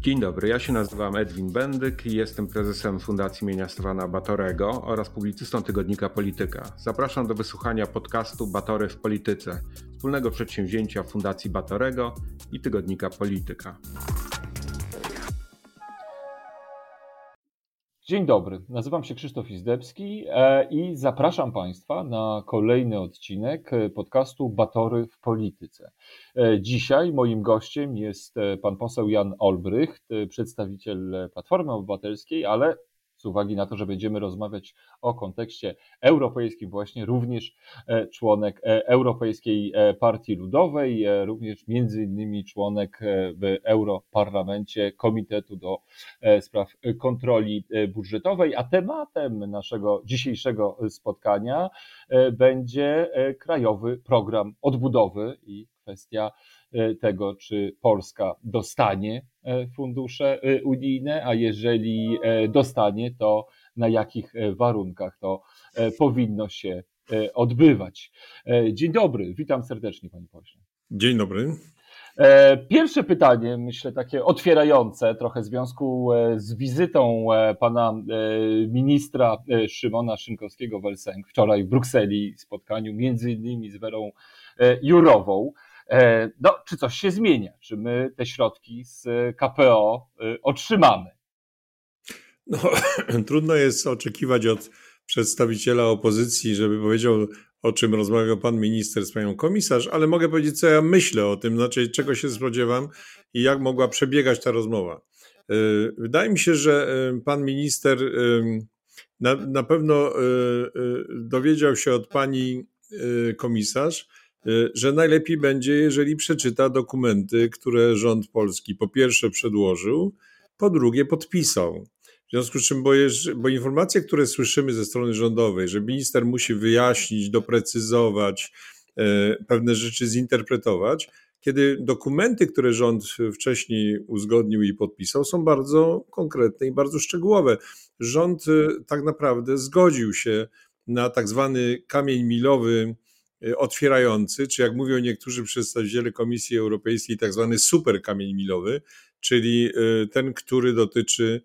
Dzień dobry, ja się nazywam Edwin Bendyk i jestem prezesem Fundacji imienia Stefana Batorego oraz publicystą tygodnika Polityka. Zapraszam do wysłuchania podcastu Batory w Polityce, wspólnego przedsięwzięcia Fundacji Batorego i tygodnika Polityka. Dzień dobry, nazywam się Krzysztof Izdebski e, i zapraszam Państwa na kolejny odcinek e, podcastu Batory w Polityce. E, dzisiaj moim gościem jest pan poseł Jan Olbrycht, przedstawiciel Platformy Obywatelskiej, ale z uwagi na to, że będziemy rozmawiać o kontekście europejskim, właśnie również e, członek e, Europejskiej e, Partii Ludowej, również między innymi członek w Europarlamencie Komitetu do Spraw Kontroli Budżetowej, a tematem naszego dzisiejszego spotkania będzie Krajowy Program Odbudowy i kwestia tego, czy Polska dostanie e, fundusze e, unijne, a jeżeli dostanie, to na jakich warunkach to powinno się odbywać. Dzień dobry, witam serdecznie, panie pośle. Dzień dobry. Pierwsze pytanie, myślę takie otwierające, trochę w związku z wizytą pana ministra Szymona Szynkowskiego-Welsenk wczoraj w Brukseli, spotkaniu między innymi z Werą Jurową. E, no, czy coś się zmienia? Czy my te środki z KPO y, otrzymamy? No, trudno jest oczekiwać od przedstawiciela opozycji, żeby powiedział, o czym rozmawiał pan minister z panią komisarz, ale mogę powiedzieć, co ja myślę o tym, znaczy czego się spodziewam i jak mogła przebiegać ta rozmowa. E, wydaje mi się, że e, pan minister na, na pewno dowiedział się od pani komisarz, że najlepiej będzie, jeżeli przeczyta dokumenty, które rząd polski po pierwsze przedłożył, po drugie podpisał. W związku z czym, bo, bo informacje, które słyszymy ze strony rządowej, że minister musi wyjaśnić, doprecyzować, e, pewne rzeczy zinterpretować, kiedy dokumenty, które rząd wcześniej uzgodnił i podpisał, są bardzo konkretne i bardzo szczegółowe. Rząd e, tak naprawdę zgodził się na tak zwany kamień milowy Y, otwierający, czy jak mówią niektórzy przedstawiciele Komisji Europejskiej, tak zwany super kamień milowy, czyli y, ten, który dotyczy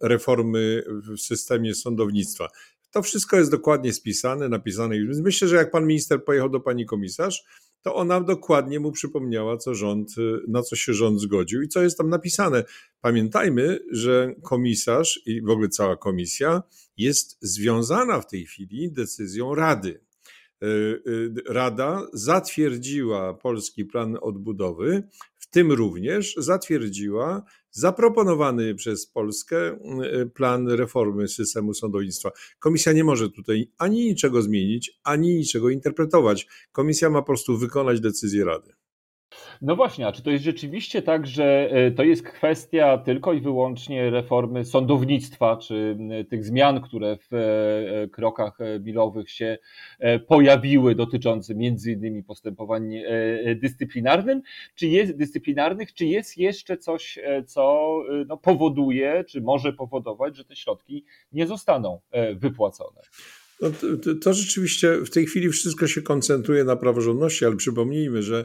reformy w systemie sądownictwa. To wszystko jest dokładnie spisane, napisane. Myślę, że jak pan minister pojechał do pani komisarz, to ona dokładnie mu przypomniała, co rząd, y, na co się rząd zgodził i co jest tam napisane. Pamiętajmy, że komisarz i w ogóle cała komisja jest związana w tej chwili decyzją Rady. Y, y, Rada zatwierdziła polski plan odbudowy, w tym również zatwierdziła zaproponowany przez Polskę y, plan reformy systemu sądownictwa. Komisja nie może tutaj ani niczego zmienić, ani niczego interpretować. Komisja ma po prostu wykonać decyzję Rady. No właśnie, a czy to jest rzeczywiście tak, że e, to jest kwestia tylko i wyłącznie reformy sądownictwa, czy tych zmian, które w e, krokach bilowych się e, pojawiły, dotyczące między innymi postępowań dyscyplinarnym, czy jest, dyscyplinarnych, czy jest jeszcze coś, co no, powoduje, czy może powodować, że te środki nie zostaną wypłacone? No to, to rzeczywiście w tej chwili wszystko się koncentruje na praworządności, ale przypomnijmy, że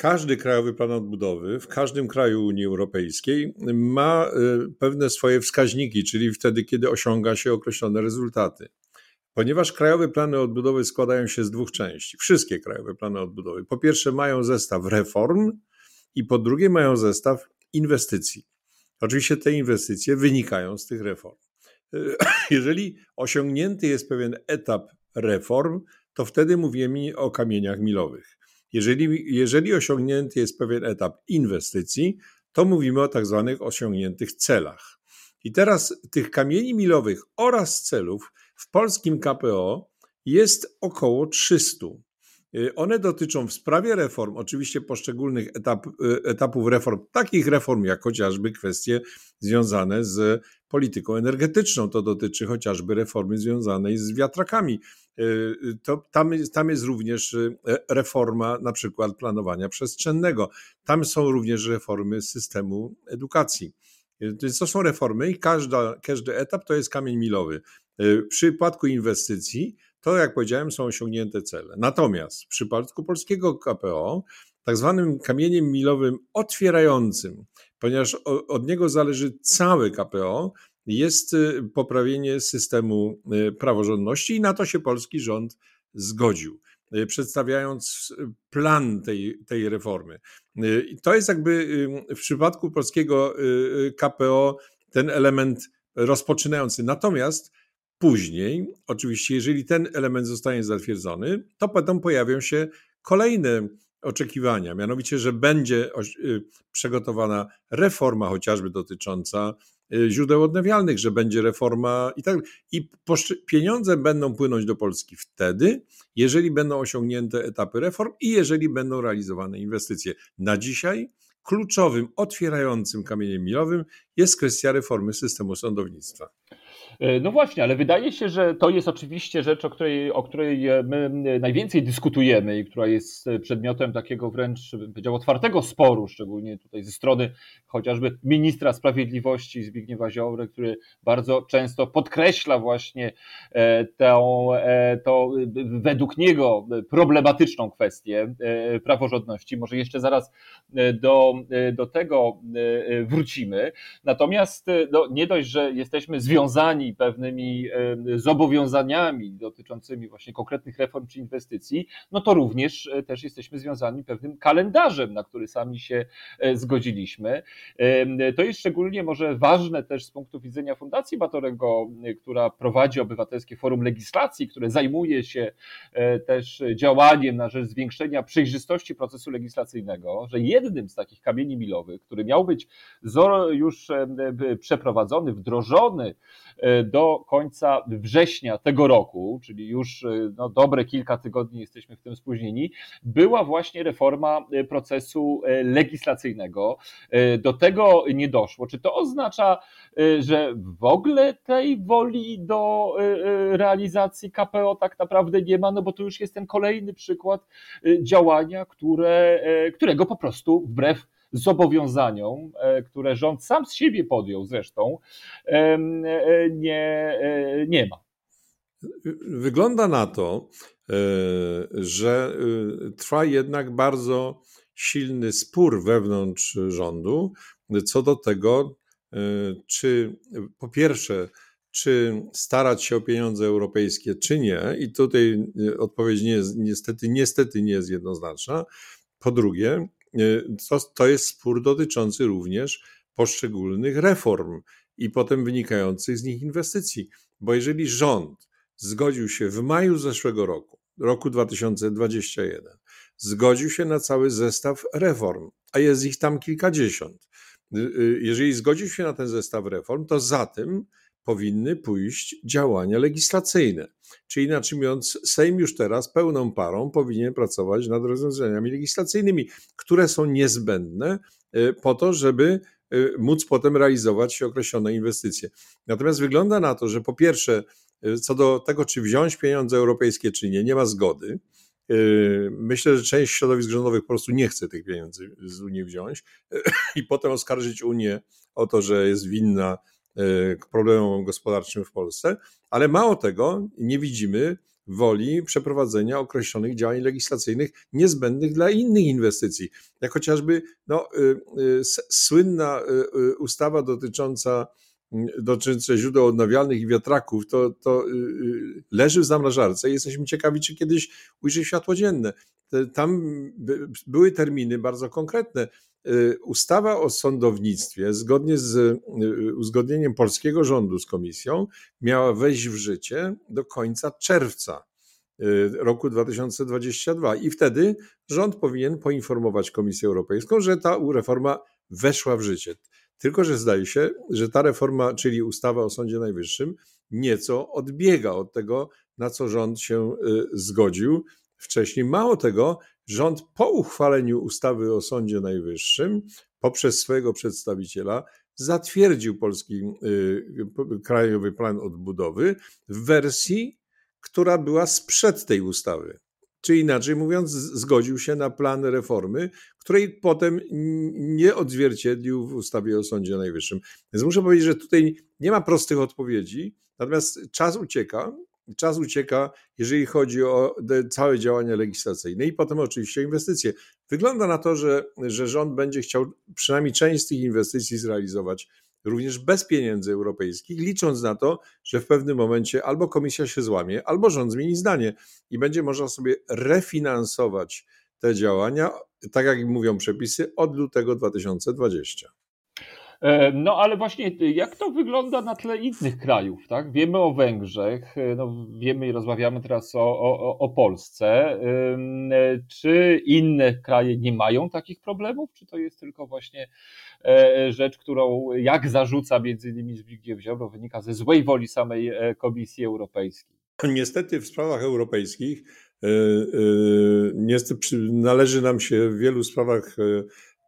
każdy krajowy plan odbudowy w każdym kraju Unii Europejskiej ma y, pewne swoje wskaźniki, czyli wtedy, kiedy osiąga się określone rezultaty. Ponieważ krajowe plany odbudowy składają się z dwóch części, wszystkie krajowe plany odbudowy. Po pierwsze, mają zestaw reform, i po drugie, mają zestaw inwestycji. Oczywiście te inwestycje wynikają z tych reform. Y, jeżeli osiągnięty jest pewien etap reform, to wtedy mówimy o kamieniach milowych. Jeżeli, jeżeli osiągnięty jest pewien etap inwestycji, to mówimy o tak zwanych osiągniętych celach. I teraz tych kamieni milowych oraz celów w polskim KPO jest około 300. Y, one dotyczą w sprawie reform, oczywiście poszczególnych etap, y, etapów reform, takich reform jak chociażby kwestie związane z polityką energetyczną. To dotyczy chociażby reformy związanej z wiatrakami. Y, to tam, tam jest również reforma na przykład planowania przestrzennego. Tam są również reformy systemu edukacji. To są reformy i każda, każdy etap to jest kamień milowy. W przypadku inwestycji to, jak powiedziałem, są osiągnięte cele. Natomiast w przypadku polskiego KPO, tak zwanym kamieniem milowym otwierającym ponieważ od niego zależy całe KPO, jest poprawienie systemu praworządności i na to się polski rząd zgodził. Y, przedstawiając y, plan tej, tej reformy. Y, to jest jakby w przypadku polskiego KPO ten element rozpoczynający. Natomiast później, oczywiście, jeżeli ten element zostanie zatwierdzony, to potem pojawią się kolejne oczekiwania, mianowicie, że będzie przygotowana reforma chociażby dotycząca Y, źródeł odnawialnych, że będzie reforma i tak I pieniądze będą płynąć do Polski wtedy, jeżeli będą osiągnięte etapy reform i jeżeli będą realizowane inwestycje. Na dzisiaj kluczowym, otwierającym kamieniem milowym jest kwestia reformy systemu sądownictwa. E, no właśnie, ale wydaje się, że to jest oczywiście rzecz, o której, o której e, my najwięcej dyskutujemy i która jest przedmiotem takiego wręcz, powiedział, otwartego sporu, szczególnie tutaj ze strony chociażby ministra sprawiedliwości Zbigniewa Ziobry, który bardzo często podkreśla właśnie e, tę, to według niego problematyczną kwestię praworządności. Może jeszcze zaraz do, do tego wrócimy. Natomiast no, nie dość, że jesteśmy związani pewnymi zobowiązaniami dotyczącymi właśnie konkretnych reform czy inwestycji, no to również e, też jesteśmy związani pewnym kalendarzem, na który sami się e, zgodziliśmy. To jest szczególnie może ważne też z punktu widzenia Fundacji Batorego, e, która prowadzi Obywatelskie Forum Legislacji, które zajmuje się też działaniem na rzecz zwiększenia przejrzystości procesu legislacyjnego, że jednym z takich kamieni milowych, który miał być już przeprowadzony, wdrożony do końca września tego roku, czyli już e, no, dobre kilka tygodni jesteśmy w tym spóźnieni, była właśnie reforma e, procesu e, legislacyjnego. Do tego nie doszło. Czy to oznacza, że w ogóle tej woli do realizacji KPO tak naprawdę nie ma? No bo to już jest ten kolejny przykład działania, które, którego po prostu wbrew zobowiązaniom, e, które rząd sam z siebie podjął zresztą, e, nie, e, nie ma. Wygląda na to, że trwa jednak bardzo silny spór wewnątrz rządu co do tego, czy po pierwsze, czy starać się o pieniądze europejskie, czy nie. I tutaj odpowiedź nie jest, niestety, niestety nie jest jednoznaczna. Po drugie, to, to jest spór dotyczący również poszczególnych reform i potem wynikających z nich inwestycji. Bo jeżeli rząd zgodził się w maju zeszłego roku, roku 2021, zgodził się na cały zestaw reform, a jest ich tam kilkadziesiąt. Y, y, jeżeli zgodził się na ten zestaw reform, to za tym powinny pójść działania legislacyjne. Czyli inaczej mówiąc, Sejm już teraz pełną parą powinien pracować nad rozwiązaniami legislacyjnymi, które są niezbędne y, po to, żeby y, móc potem realizować określone inwestycje. Natomiast wygląda na to, że po pierwsze, y, co do tego, czy wziąć pieniądze europejskie, czy nie, nie ma zgody. Myślę, że część środowisk rządowych po prostu nie chce tych pieniędzy z Unii wziąć i potem oskarżyć Unię o to, że jest winna problemom gospodarczym w Polsce, ale mało tego, nie widzimy woli przeprowadzenia określonych działań legislacyjnych niezbędnych dla innych inwestycji, jak chociażby no, y, y, słynna y, ustawa dotycząca dotyczące źródeł odnawialnych i wiatraków, to, to leży w zamrażarce i jesteśmy ciekawi, czy kiedyś ujrzy światło dzienne. Tam były terminy bardzo konkretne. Y, ustawa o sądownictwie, zgodnie z y, uzgodnieniem polskiego rządu z komisją, miała wejść w życie do końca czerwca y, roku 2022 i wtedy rząd powinien poinformować Komisję Europejską, że ta reforma weszła w życie. Tylko, że zdaje się, że ta reforma, czyli ustawa o Sądzie Najwyższym, nieco odbiega od tego, na co rząd się zgodził wcześniej. Mało tego, Rząd po uchwaleniu ustawy o Sądzie Najwyższym poprzez swojego przedstawiciela zatwierdził polski y, Krajowy Plan Odbudowy w wersji, która była sprzed tej ustawy. Czy inaczej mówiąc, zgodził się na plan reformy, której potem nie odzwierciedlił w ustawie o Sądzie Najwyższym. Więc muszę powiedzieć, że tutaj nie ma prostych odpowiedzi, natomiast czas ucieka czas ucieka, jeżeli chodzi o całe działania legislacyjne i potem oczywiście inwestycje. Wygląda na to, że, że rząd będzie chciał przynajmniej część z tych inwestycji zrealizować również bez pieniędzy europejskich, licząc na to, że w pewnym momencie albo komisja się złamie, albo rząd zmieni zdanie i będzie można sobie refinansować te działania, tak jak mówią przepisy, od lutego 2020. E, no ale właśnie jak to wygląda na tle innych krajów, tak? Wiemy o Węgrzech, e, no, wiemy i rozmawiamy teraz o, o, o Polsce. E, czy inne kraje nie mają takich problemów, czy to jest tylko właśnie rzecz, którą jak zarzuca między innymi Zbigniew Ziobro, wynika ze złej woli samej Komisji Europejskiej? Niestety w sprawach europejskich niestety należy nam się w wielu sprawach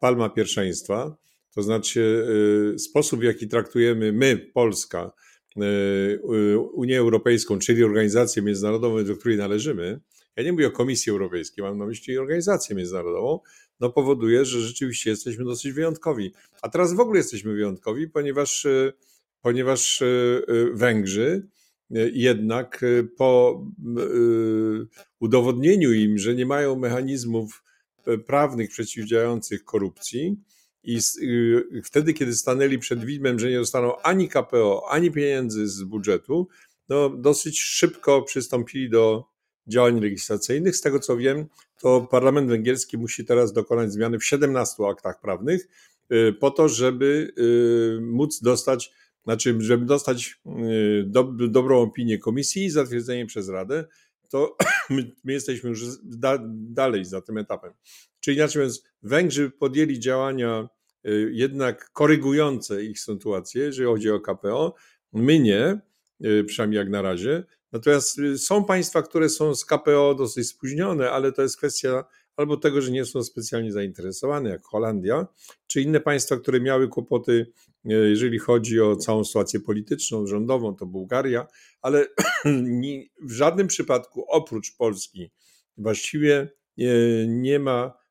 palma pierwszeństwa. To znaczy y, sposób, w jaki traktujemy my, Polska, y, y, Unię Europejską, czyli organizację międzynarodową, do której należymy, ja nie mówię o Komisji Europejskiej, mam na myśli organizację międzynarodową, no powoduje, że rzeczywiście jesteśmy dosyć wyjątkowi. A teraz w ogóle jesteśmy wyjątkowi, ponieważ, ponieważ Węgrzy jednak po udowodnieniu im, że nie mają mechanizmów prawnych przeciwdziałających korupcji, i y, wtedy, kiedy stanęli przed widmem, że nie dostaną ani KPO, ani pieniędzy z budżetu, no dosyć szybko przystąpili do działań legislacyjnych. Z tego co wiem, to parlament węgierski musi teraz dokonać zmiany w 17 aktach prawnych y, po to, żeby y, móc dostać, znaczy, żeby dostać do, dobrą opinię komisji i zatwierdzenie przez Radę, to my, my jesteśmy już da, dalej za tym etapem. Czyli inaczej mówiąc, Węgrzy podjęli działania y, jednak korygujące ich sytuację, jeżeli chodzi o KPO. My nie, y, przynajmniej jak na razie. Natomiast y, są państwa, które są z KPO dosyć spóźnione, ale to jest kwestia albo tego, że nie są specjalnie zainteresowane, jak Holandia, czy inne państwa, które miały kłopoty, jeżeli chodzi o całą sytuację polityczną, rządową, to Bułgaria, ale w żadnym przypadku oprócz Polski właściwie nie ma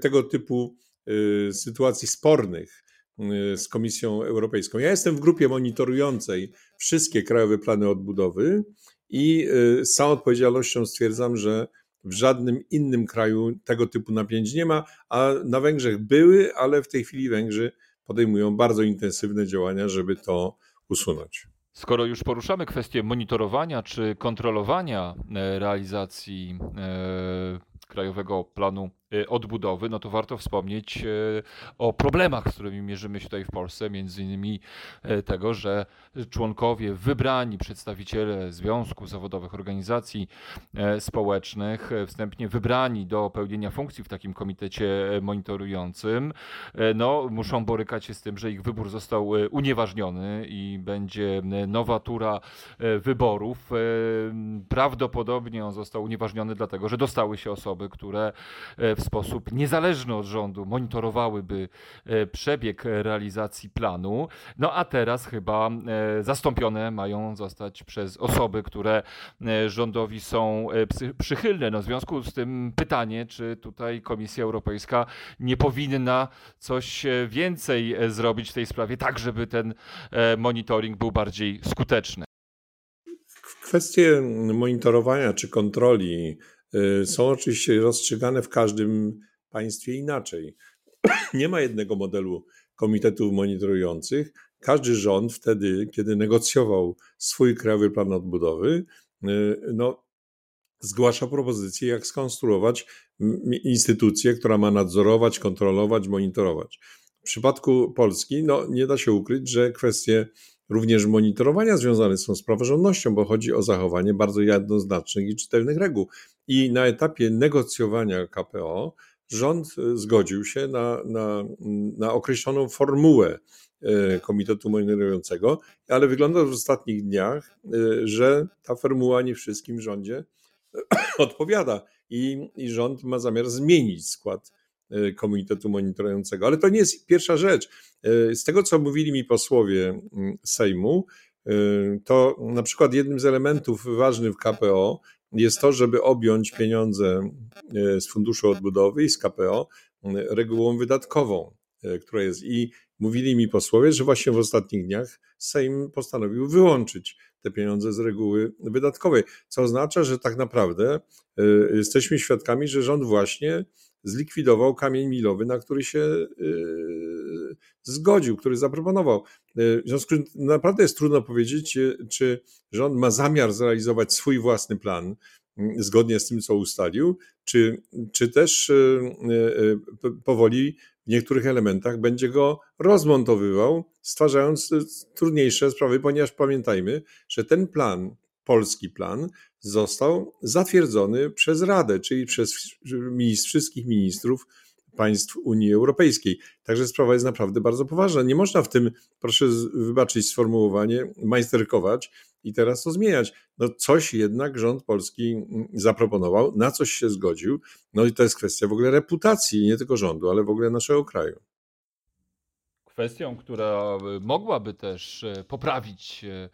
tego typu y, sytuacji spornych y, z Komisją Europejską. Ja jestem w grupie monitorującej wszystkie krajowe plany odbudowy i z całą odpowiedzialnością stwierdzam, że w żadnym innym kraju tego typu napięć nie ma, a na Węgrzech były, ale w tej chwili Węgrzy podejmują bardzo intensywne działania, żeby to usunąć. Skoro już poruszamy kwestię monitorowania czy kontrolowania e, realizacji e, Krajowego Planu odbudowy, no to warto wspomnieć y, o problemach, z którymi mierzymy się tutaj w Polsce, między innymi y, tego, że członkowie, wybrani przedstawiciele związków zawodowych, organizacji społecznych, wstępnie wybrani do pełnienia funkcji w takim komitecie monitorującym, no, muszą borykać się z tym, że ich wybór został unieważniony i będzie nowa tura wyborów. Prawdopodobnie on został unieważniony dlatego, że dostały się osoby, które w sposób niezależny od rządu monitorowałyby e, przebieg realizacji planu. No a teraz chyba e, zastąpione mają zostać przez osoby, które e, rządowi są przychylne. No w związku z tym pytanie, czy tutaj Komisja Europejska nie powinna coś więcej zrobić w tej sprawie, tak żeby ten monitoring był bardziej skuteczny. Kwestie monitorowania czy kontroli są oczywiście rozstrzygane w każdym państwie inaczej. Nie ma jednego modelu komitetów monitorujących. Każdy rząd wtedy, kiedy negocjował swój krajowy plan odbudowy, y, no, zgłasza propozycje, jak skonstruować instytucję, która ma nadzorować, kontrolować, monitorować. W przypadku Polski no, nie da się ukryć, że kwestie Również monitorowania związane są z praworządnością, bo chodzi o zachowanie bardzo jednoznacznych i czytelnych reguł. I na etapie negocjowania KPO rząd e, zgodził się na, na, na określoną formułę e, Komitetu Monitorującego, ale wygląda w ostatnich dniach, e, że ta formuła nie wszystkim rządzie odpowiada i, i rząd ma zamiar zmienić skład komitetu monitorującego. Ale to nie jest pierwsza rzecz. E, z tego, co mówili mi posłowie mm, Sejmu, e, to na przykład jednym z elementów ważnych w KPO jest to, żeby objąć pieniądze z Funduszu Odbudowy i z KPO regułą wydatkową, która jest. I mówili mi posłowie, że właśnie w ostatnich dniach Sejm postanowił wyłączyć te pieniądze z reguły wydatkowej. Co oznacza, że tak naprawdę jesteśmy świadkami, że rząd właśnie zlikwidował kamień milowy, na który się zgodził, który zaproponował. W związku z tym naprawdę jest trudno powiedzieć, czy rząd ma zamiar zrealizować swój własny plan zgodnie z tym, co ustalił, czy, czy też powoli w niektórych elementach będzie go rozmontowywał, stwarzając trudniejsze sprawy, ponieważ pamiętajmy, że ten plan, polski plan, został zatwierdzony przez Radę, czyli przez ministr, wszystkich ministrów państw Unii Europejskiej. Także sprawa jest naprawdę bardzo poważna. Nie można w tym, proszę wybaczyć sformułowanie, majsterkować i teraz to zmieniać. No coś jednak rząd polski mm, zaproponował, na coś się zgodził. No i to jest kwestia w ogóle reputacji, nie tylko rządu, ale w ogóle naszego kraju. Kwestią, która mogłaby też e, poprawić e,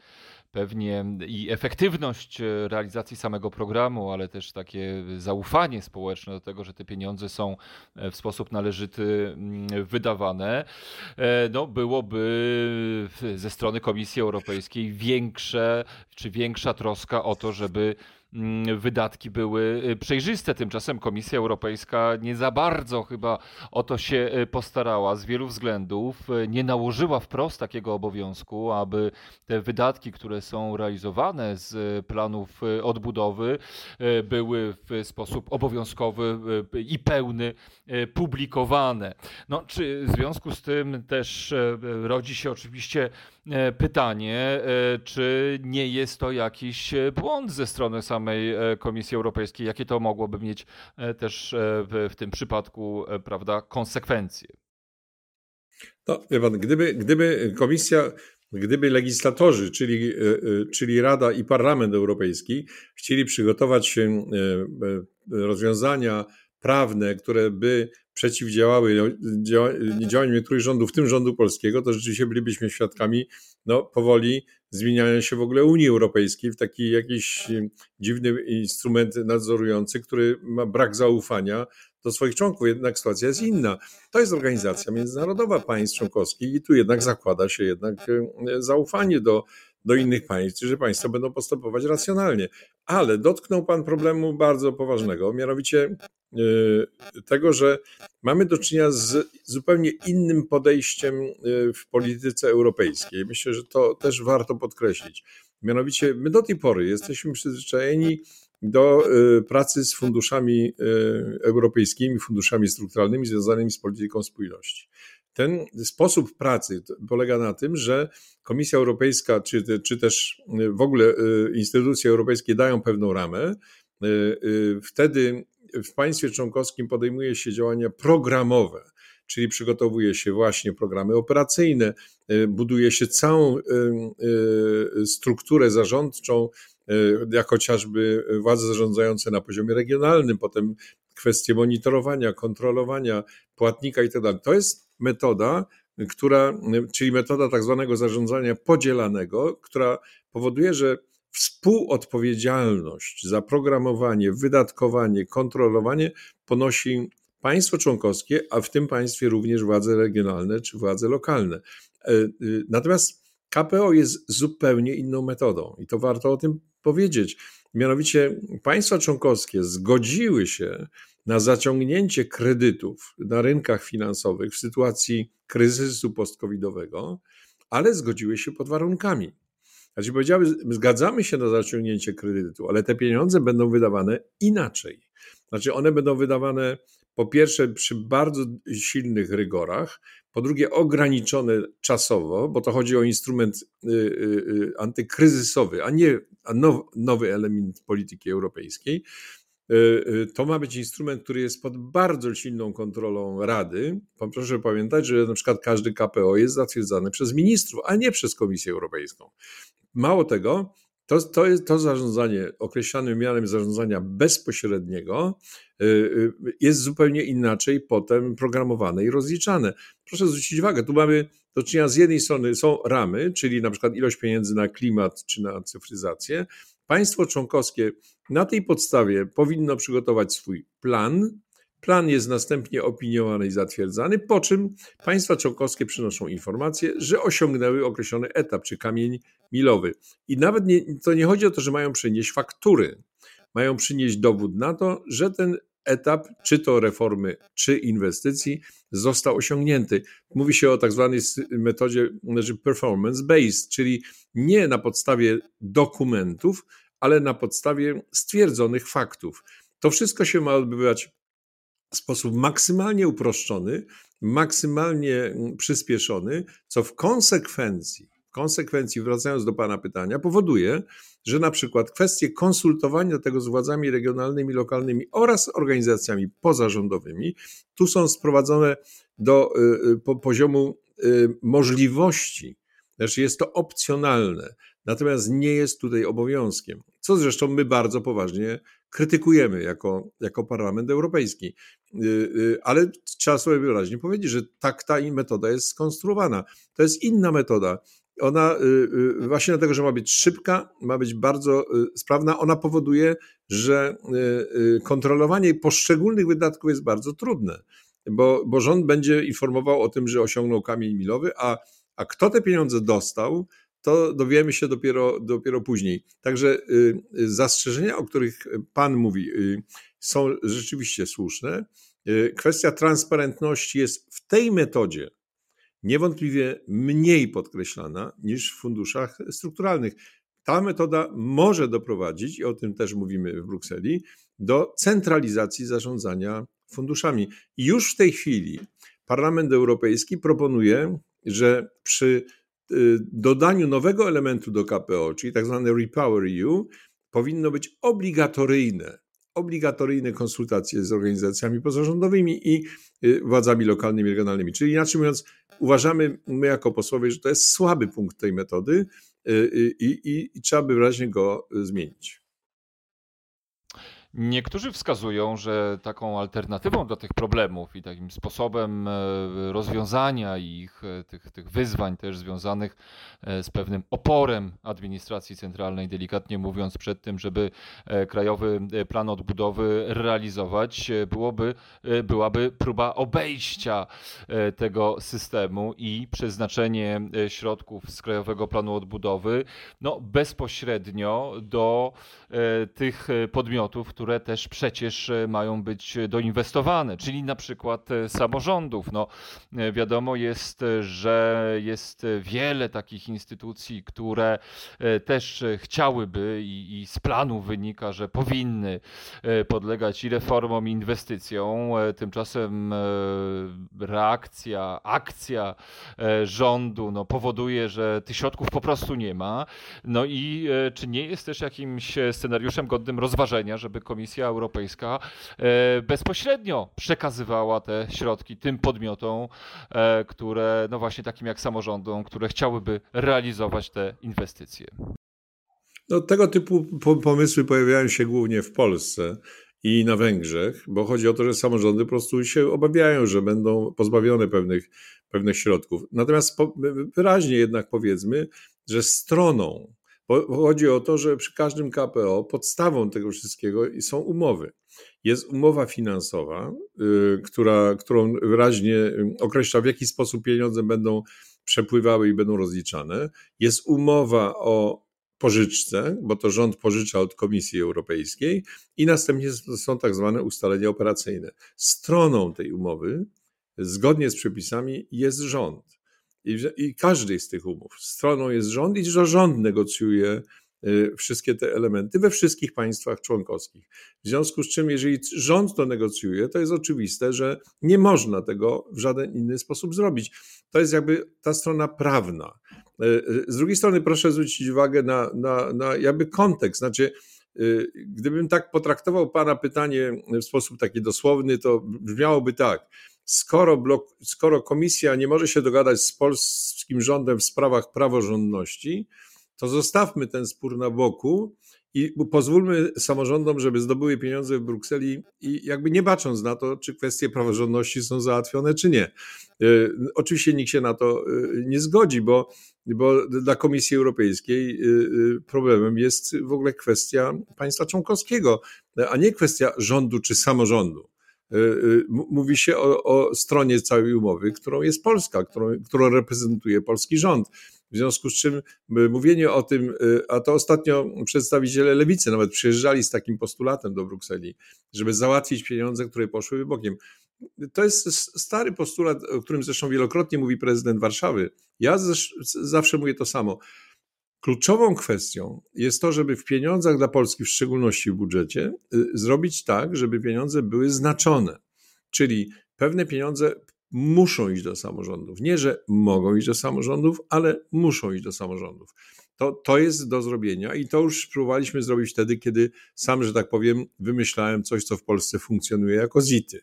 pewnie i efektywność e, realizacji samego programu, ale też takie zaufanie społeczne do tego, że te pieniądze są e, w sposób należyty mm, wydawane, e, no byłoby ze strony Komisji Europejskiej większe czy większa troska o to, żeby wydatki były y, przejrzyste. Tymczasem Komisja Europejska nie za bardzo chyba o to się y, postarała z wielu względów. Y, nie nałożyła wprost takiego obowiązku, aby te wydatki, które są realizowane z planów odbudowy, były w sposób obowiązkowy i pełny publikowane. No, czy w związku z tym też rodzi się oczywiście pytanie, e, czy nie jest to jakiś e, błąd ze strony samej Komisji Europejskiej? Jakie to mogłoby mieć też w, w tym przypadku prawda, konsekwencje? No, wie pan, gdyby, gdyby komisja, gdyby legislatorzy, czyli, czyli Rada i Parlament Europejski chcieli przygotować rozwiązania prawne, które by przeciwdziałały działaniom niektórych rządów, w tym rządu polskiego, to rzeczywiście bylibyśmy świadkami no, powoli zmieniania się w ogóle Unii Europejskiej w taki jakiś dziwny instrument nadzorujący, który ma brak zaufania do swoich członków. Jednak sytuacja jest inna. To jest organizacja międzynarodowa państw członkowskich i tu jednak zakłada się jednak zaufanie do do innych państw, że państwa będą postępować racjonalnie. Ale dotknął Pan problemu bardzo poważnego, mianowicie e, tego, że mamy do czynienia z zupełnie innym podejściem e, w polityce europejskiej. Myślę, że to też warto podkreślić. Mianowicie my do tej pory jesteśmy przyzwyczajeni do e, pracy z funduszami europejskimi, funduszami strukturalnymi związanymi z polityką spójności. Ten sposób pracy polega na tym, że Komisja Europejska, czy, czy też w ogóle y, instytucje europejskie dają pewną ramę. Y, y, wtedy w państwie członkowskim podejmuje się działania programowe, czyli przygotowuje się właśnie programy operacyjne, buduje się całą strukturę zarządczą, jak chociażby władze zarządzające na poziomie regionalnym, potem kwestie monitorowania, kontrolowania płatnika itd. Tak to jest metoda, która, czyli metoda tak zwanego zarządzania podzielanego, która powoduje, że współodpowiedzialność za programowanie, wydatkowanie, kontrolowanie ponosi państwo członkowskie, a w tym państwie również władze regionalne czy władze lokalne. E, y, natomiast KPO jest zupełnie inną metodą i to warto o tym powiedzieć. Mianowicie państwa członkowskie zgodziły się na zaciągnięcie kredytów na rynkach finansowych w sytuacji kryzysu post-covidowego, ale zgodziły się pod warunkami. Znaczy powiedziały, zgadzamy się na zaciągnięcie kredytu, ale te pieniądze będą wydawane inaczej. Znaczy one będą wydawane po pierwsze przy bardzo silnych rygorach, po drugie ograniczone czasowo, bo to chodzi o instrument y, y, y, antykryzysowy, a nie nowy element polityki europejskiej. To ma być instrument, który jest pod bardzo silną kontrolą Rady. Proszę pamiętać, że na przykład każdy KPO jest zatwierdzany przez ministrów, a nie przez Komisję Europejską. Mało tego, to, to, to zarządzanie, określane mianem zarządzania bezpośredniego, y, jest zupełnie inaczej potem programowane i rozliczane. Proszę zwrócić uwagę, tu mamy do czynienia z jednej strony są ramy, czyli na przykład ilość pieniędzy na klimat czy na cyfryzację, Państwo członkowskie na tej podstawie powinno przygotować swój plan, Plan jest następnie opiniowany i zatwierdzany, po czym państwa członkowskie przynoszą informację, że osiągnęły określony etap czy kamień milowy. I nawet nie, to nie chodzi o to, że mają przynieść faktury, mają przynieść dowód na to, że ten etap, czy to reformy, czy inwestycji, został osiągnięty. Mówi się o tak zwanej metodzie performance based, czyli nie na podstawie dokumentów, ale na podstawie stwierdzonych faktów. To wszystko się ma odbywać sposób maksymalnie uproszczony, maksymalnie mm, przyspieszony, co w konsekwencji, w konsekwencji, wracając do Pana pytania, powoduje, że na przykład kwestie konsultowania tego z władzami regionalnymi, lokalnymi oraz organizacjami pozarządowymi tu są sprowadzone do y, y, po, poziomu y, możliwości, znaczy jest to opcjonalne, natomiast nie jest tutaj obowiązkiem, co zresztą my bardzo poważnie krytykujemy jako, jako Parlament Europejski. Ale trzeba sobie wyraźnie powiedzieć, że tak ta metoda jest skonstruowana. To jest inna metoda ona y, y, właśnie dlatego, że ma być szybka, ma być bardzo y, sprawna, ona powoduje, że kontrolowanie poszczególnych wydatków jest bardzo trudne, bo, bo rząd będzie informował o tym, że osiągnął kamień milowy, a, a kto te pieniądze dostał, to dowiemy się dopiero, dopiero później. Także zastrzeżenia, o których Pan mówi, są rzeczywiście słuszne. Kwestia transparentności jest w tej metodzie, niewątpliwie mniej podkreślana niż w funduszach strukturalnych. Ta metoda może doprowadzić, i o tym też mówimy w Brukseli, do centralizacji zarządzania funduszami. I już w tej chwili Parlament Europejski proponuje, że przy y, dodaniu nowego elementu do KPO, czyli tak zwane Repower EU, powinno być obligatoryjne obligatoryjne konsultacje z organizacjami pozarządowymi i y, władzami lokalnymi, regionalnymi. Czyli inaczej mówiąc, uważamy my jako posłowie, że to jest słaby punkt tej metody y, y, i, i, i trzeba by wyraźnie go zmienić. Niektórzy wskazują, że taką alternatywą do tych problemów i takim sposobem e, rozwiązania ich, e, tych, tych wyzwań też związanych e, z pewnym oporem administracji centralnej, delikatnie mówiąc, przed tym, żeby krajowy plan odbudowy realizować, byłoby, byłaby próba obejścia tego systemu i przeznaczenie środków z krajowego planu odbudowy no, bezpośrednio do tych podmiotów, które też przecież e, mają być doinwestowane, czyli na przykład e, samorządów. No, e, wiadomo jest, że jest wiele takich instytucji, które też chciałyby i, i z planu wynika, że powinny podlegać i reformom, i inwestycjom. Tymczasem reakcja, akcja rządu no, powoduje, że tych środków po prostu nie ma. No i czy nie jest też jakimś scenariuszem godnym rozważenia, żeby Komisja Europejska e, bezpośrednio przekazywała te środki tym podmiotom, e, które, no właśnie takim jak samorządom, które chciałyby realizować te inwestycje. No, tego typu pomysły pojawiają się głównie w Polsce i na Węgrzech, bo chodzi o to, że samorządy po prostu się obawiają, że będą pozbawione pewnych, pewnych środków. Natomiast wyraźnie jednak powiedzmy, że stroną Chodzi o to, że przy każdym KPO podstawą tego wszystkiego są umowy. Jest umowa finansowa, y, która, którą wyraźnie y, określa, w jaki sposób pieniądze będą przepływały i będą rozliczane. Jest umowa o pożyczce, bo to rząd pożycza od Komisji Europejskiej, i następnie są tak zwane ustalenia operacyjne. Stroną tej umowy, zgodnie z przepisami, jest rząd. I, I każdej z tych umów stroną jest rząd i że rząd negocjuje y, wszystkie te elementy we wszystkich państwach członkowskich. W związku z czym, jeżeli rząd to negocjuje, to jest oczywiste, że nie można tego w żaden inny sposób zrobić. To jest jakby ta strona prawna. Y, y, z drugiej strony, proszę zwrócić uwagę na, na, na jakby kontekst. Znaczy, gdybym tak potraktował Pana pytanie w sposób taki dosłowny, to brzmiałoby tak skoro, blok, skoro komisja nie może się dogadać z polskim rządem w sprawach praworządności, to zostawmy ten spór na boku i pozwólmy samorządom, żeby zdobyły pieniądze w Brukseli i jakby nie bacząc na to, czy kwestie praworządności są załatwione, czy nie. Y, oczywiście nikt się na to y, nie zgodzi, bo, bo dla Komisji Europejskiej y, problemem jest w ogóle kwestia państwa członkowskiego, a nie kwestia rządu czy samorządu. Mówi się o, o stronie całej umowy, którą jest Polska, którą, którą reprezentuje polski rząd. W związku z czym mówienie o tym, a to ostatnio przedstawiciele lewicy nawet przyjeżdżali z takim postulatem do Brukseli, żeby załatwić pieniądze, które poszły bokiem. To jest stary postulat, o którym zresztą wielokrotnie mówi prezydent Warszawy. Ja zawsze mówię to samo. Kluczową kwestią jest to, żeby w pieniądzach dla Polski, w szczególności w budżecie, y, zrobić tak, żeby pieniądze były znaczone. Czyli pewne pieniądze muszą iść do samorządów. Nie, że mogą iść do samorządów, ale muszą iść do samorządów. To, to jest do zrobienia i to już próbowaliśmy zrobić wtedy, kiedy sam, że tak powiem, wymyślałem coś, co w Polsce funkcjonuje jako ZIT-y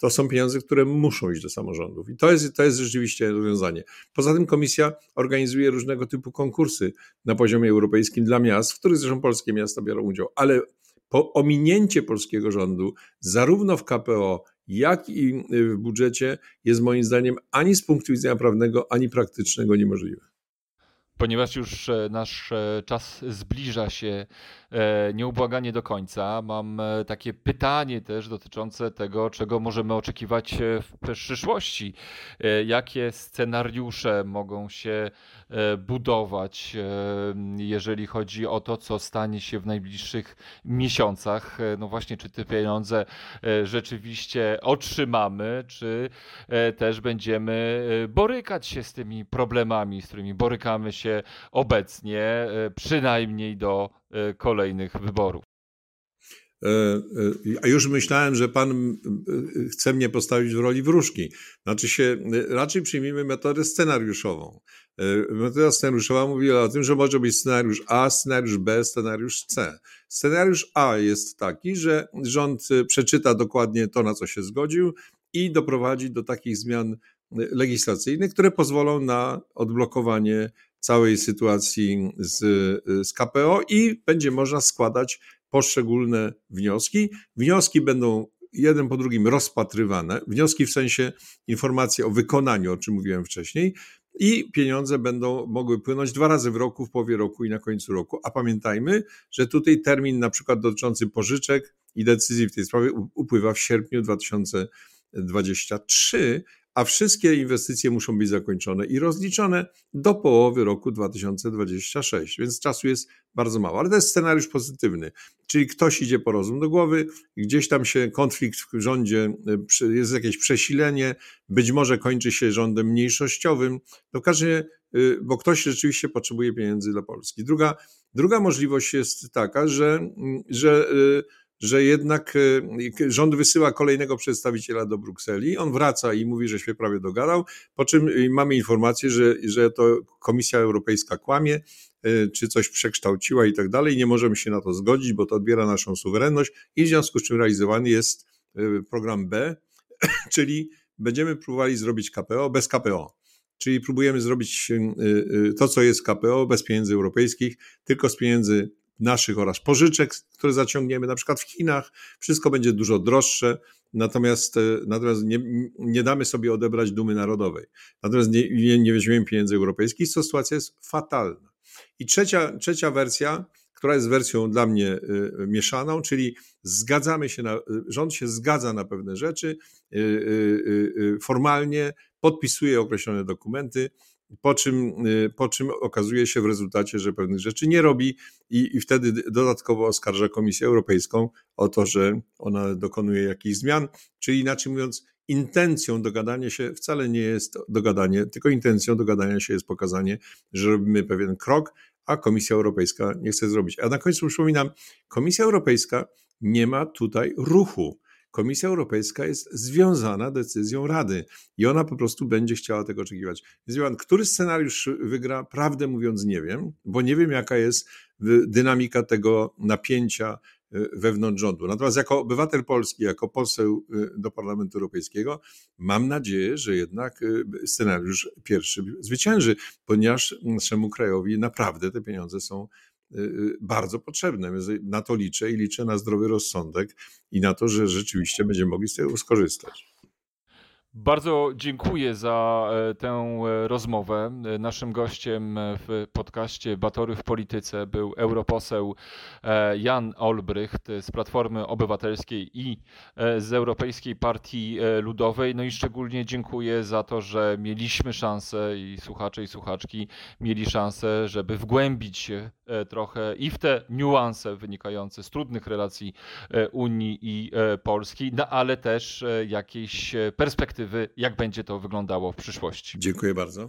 to są pieniądze, które muszą iść do samorządów. I to jest, to jest rzeczywiście rozwiązanie. Poza tym komisja organizuje różnego typu konkursy na poziomie europejskim dla miast, w których zresztą polskie miasta biorą udział, ale po ominięcie polskiego rządu, zarówno w KPO, jak i w budżecie, jest moim zdaniem ani z punktu widzenia prawnego, ani praktycznego niemożliwe. Ponieważ już e, nasz e, czas zbliża się nieubłaganie do końca. Mam e, takie pytanie też dotyczące tego, czego możemy oczekiwać e, w przyszłości. Jakie scenariusze mogą się budować, jeżeli chodzi o to, co stanie się w najbliższych miesiącach? No właśnie, czy te pieniądze rzeczywiście otrzymamy, czy też będziemy borykać się z tymi problemami, z którymi borykamy się obecnie, przynajmniej do E, kolejnych wyborów. E, e, a już myślałem, że pan chce mnie postawić w roli wróżki. Znaczy się, raczej przyjmijmy metodę scenariuszową. Metoda scenariuszowa mówi o tym, że może być scenariusz A, scenariusz B, scenariusz C. Scenariusz A jest taki, że rząd przeczyta dokładnie to, na co się zgodził i doprowadzi do takich zmian legislacyjnych, które pozwolą na odblokowanie całej sytuacji z, z KPO i będzie można składać poszczególne wnioski. Wnioski będą jeden po drugim rozpatrywane, wnioski w sensie informacji o wykonaniu, o czym mówiłem wcześniej, i pieniądze będą mogły płynąć dwa razy w roku, w połowie roku i na końcu roku. A pamiętajmy, że tutaj termin na przykład dotyczący pożyczek i decyzji w tej sprawie upływa w sierpniu 2023, a wszystkie inwestycje muszą być zakończone i rozliczone do połowy roku 2026, więc czasu jest bardzo mało. Ale to jest scenariusz pozytywny, czyli ktoś idzie po rozum do głowy, gdzieś tam się konflikt w rządzie, e, jest jakieś przesilenie, być może kończy się rządem mniejszościowym, to każdy, bo ktoś rzeczywiście potrzebuje pieniędzy dla Polski. Druga, druga możliwość jest taka, że, że e, że jednak e, rząd wysyła kolejnego przedstawiciela do Brukseli, on wraca i mówi, że się prawie dogadał, po czym e, mamy informację, że, że to Komisja Europejska kłamie, e, czy coś przekształciła i tak dalej. Nie możemy się na to zgodzić, bo to odbiera naszą suwerenność i w związku z czym realizowany jest program B, czyli będziemy próbowali zrobić KPO bez KPO. Czyli próbujemy zrobić to, co jest KPO, bez pieniędzy europejskich, tylko z pieniędzy naszych oraz pożyczek, które zaciągniemy, na przykład w Chinach, wszystko będzie dużo droższe, natomiast, e, natomiast nie, nie damy sobie odebrać dumy narodowej. Natomiast nie, nie, nie weźmiemy pieniędzy europejskich, to sytuacja jest fatalna. I trzecia, trzecia wersja, która jest wersją dla mnie y, mieszaną, czyli zgadzamy się na, rząd się zgadza na pewne rzeczy, formalnie podpisuje określone dokumenty, po czym, y, po czym okazuje się w rezultacie, że pewnych rzeczy nie robi i, i wtedy dodatkowo oskarża Komisję Europejską o to, że ona dokonuje jakichś zmian, czyli inaczej mówiąc, intencją dogadania się wcale nie jest dogadanie, tylko intencją dogadania się jest pokazanie, że robimy pewien krok, a Komisja Europejska nie chce zrobić. A na końcu przypominam, Komisja Europejska nie ma tutaj ruchu. Komisja Europejska jest związana decyzją Rady i ona po prostu będzie chciała tego oczekiwać. Więc który scenariusz wygra, prawdę mówiąc nie wiem, bo nie wiem jaka jest dynamika tego napięcia y, wewnątrz rządu. Natomiast jako obywatel Polski, jako poseł y, do Parlamentu Europejskiego, mam nadzieję, że jednak y, scenariusz pierwszy zwycięży, ponieważ naszemu krajowi naprawdę te pieniądze są bardzo potrzebne. Na to liczę i liczę na zdrowy rozsądek i na to, że rzeczywiście będziemy mogli z tego skorzystać. Bardzo dziękuję za e, tę e, rozmowę. Naszym gościem w podcaście Batory w Polityce był europoseł e, Jan Olbrycht z Platformy Obywatelskiej i z Europejskiej Partii Ludowej. No i szczególnie dziękuję za to, że mieliśmy szansę i słuchacze i słuchaczki mieli szansę, żeby wgłębić się trochę i w te niuanse wynikające z trudnych relacji Unii i Polski, no ale też jakieś perspektywy perspektywy, jak będzie to wyglądało w przyszłości. Dziękuję bardzo.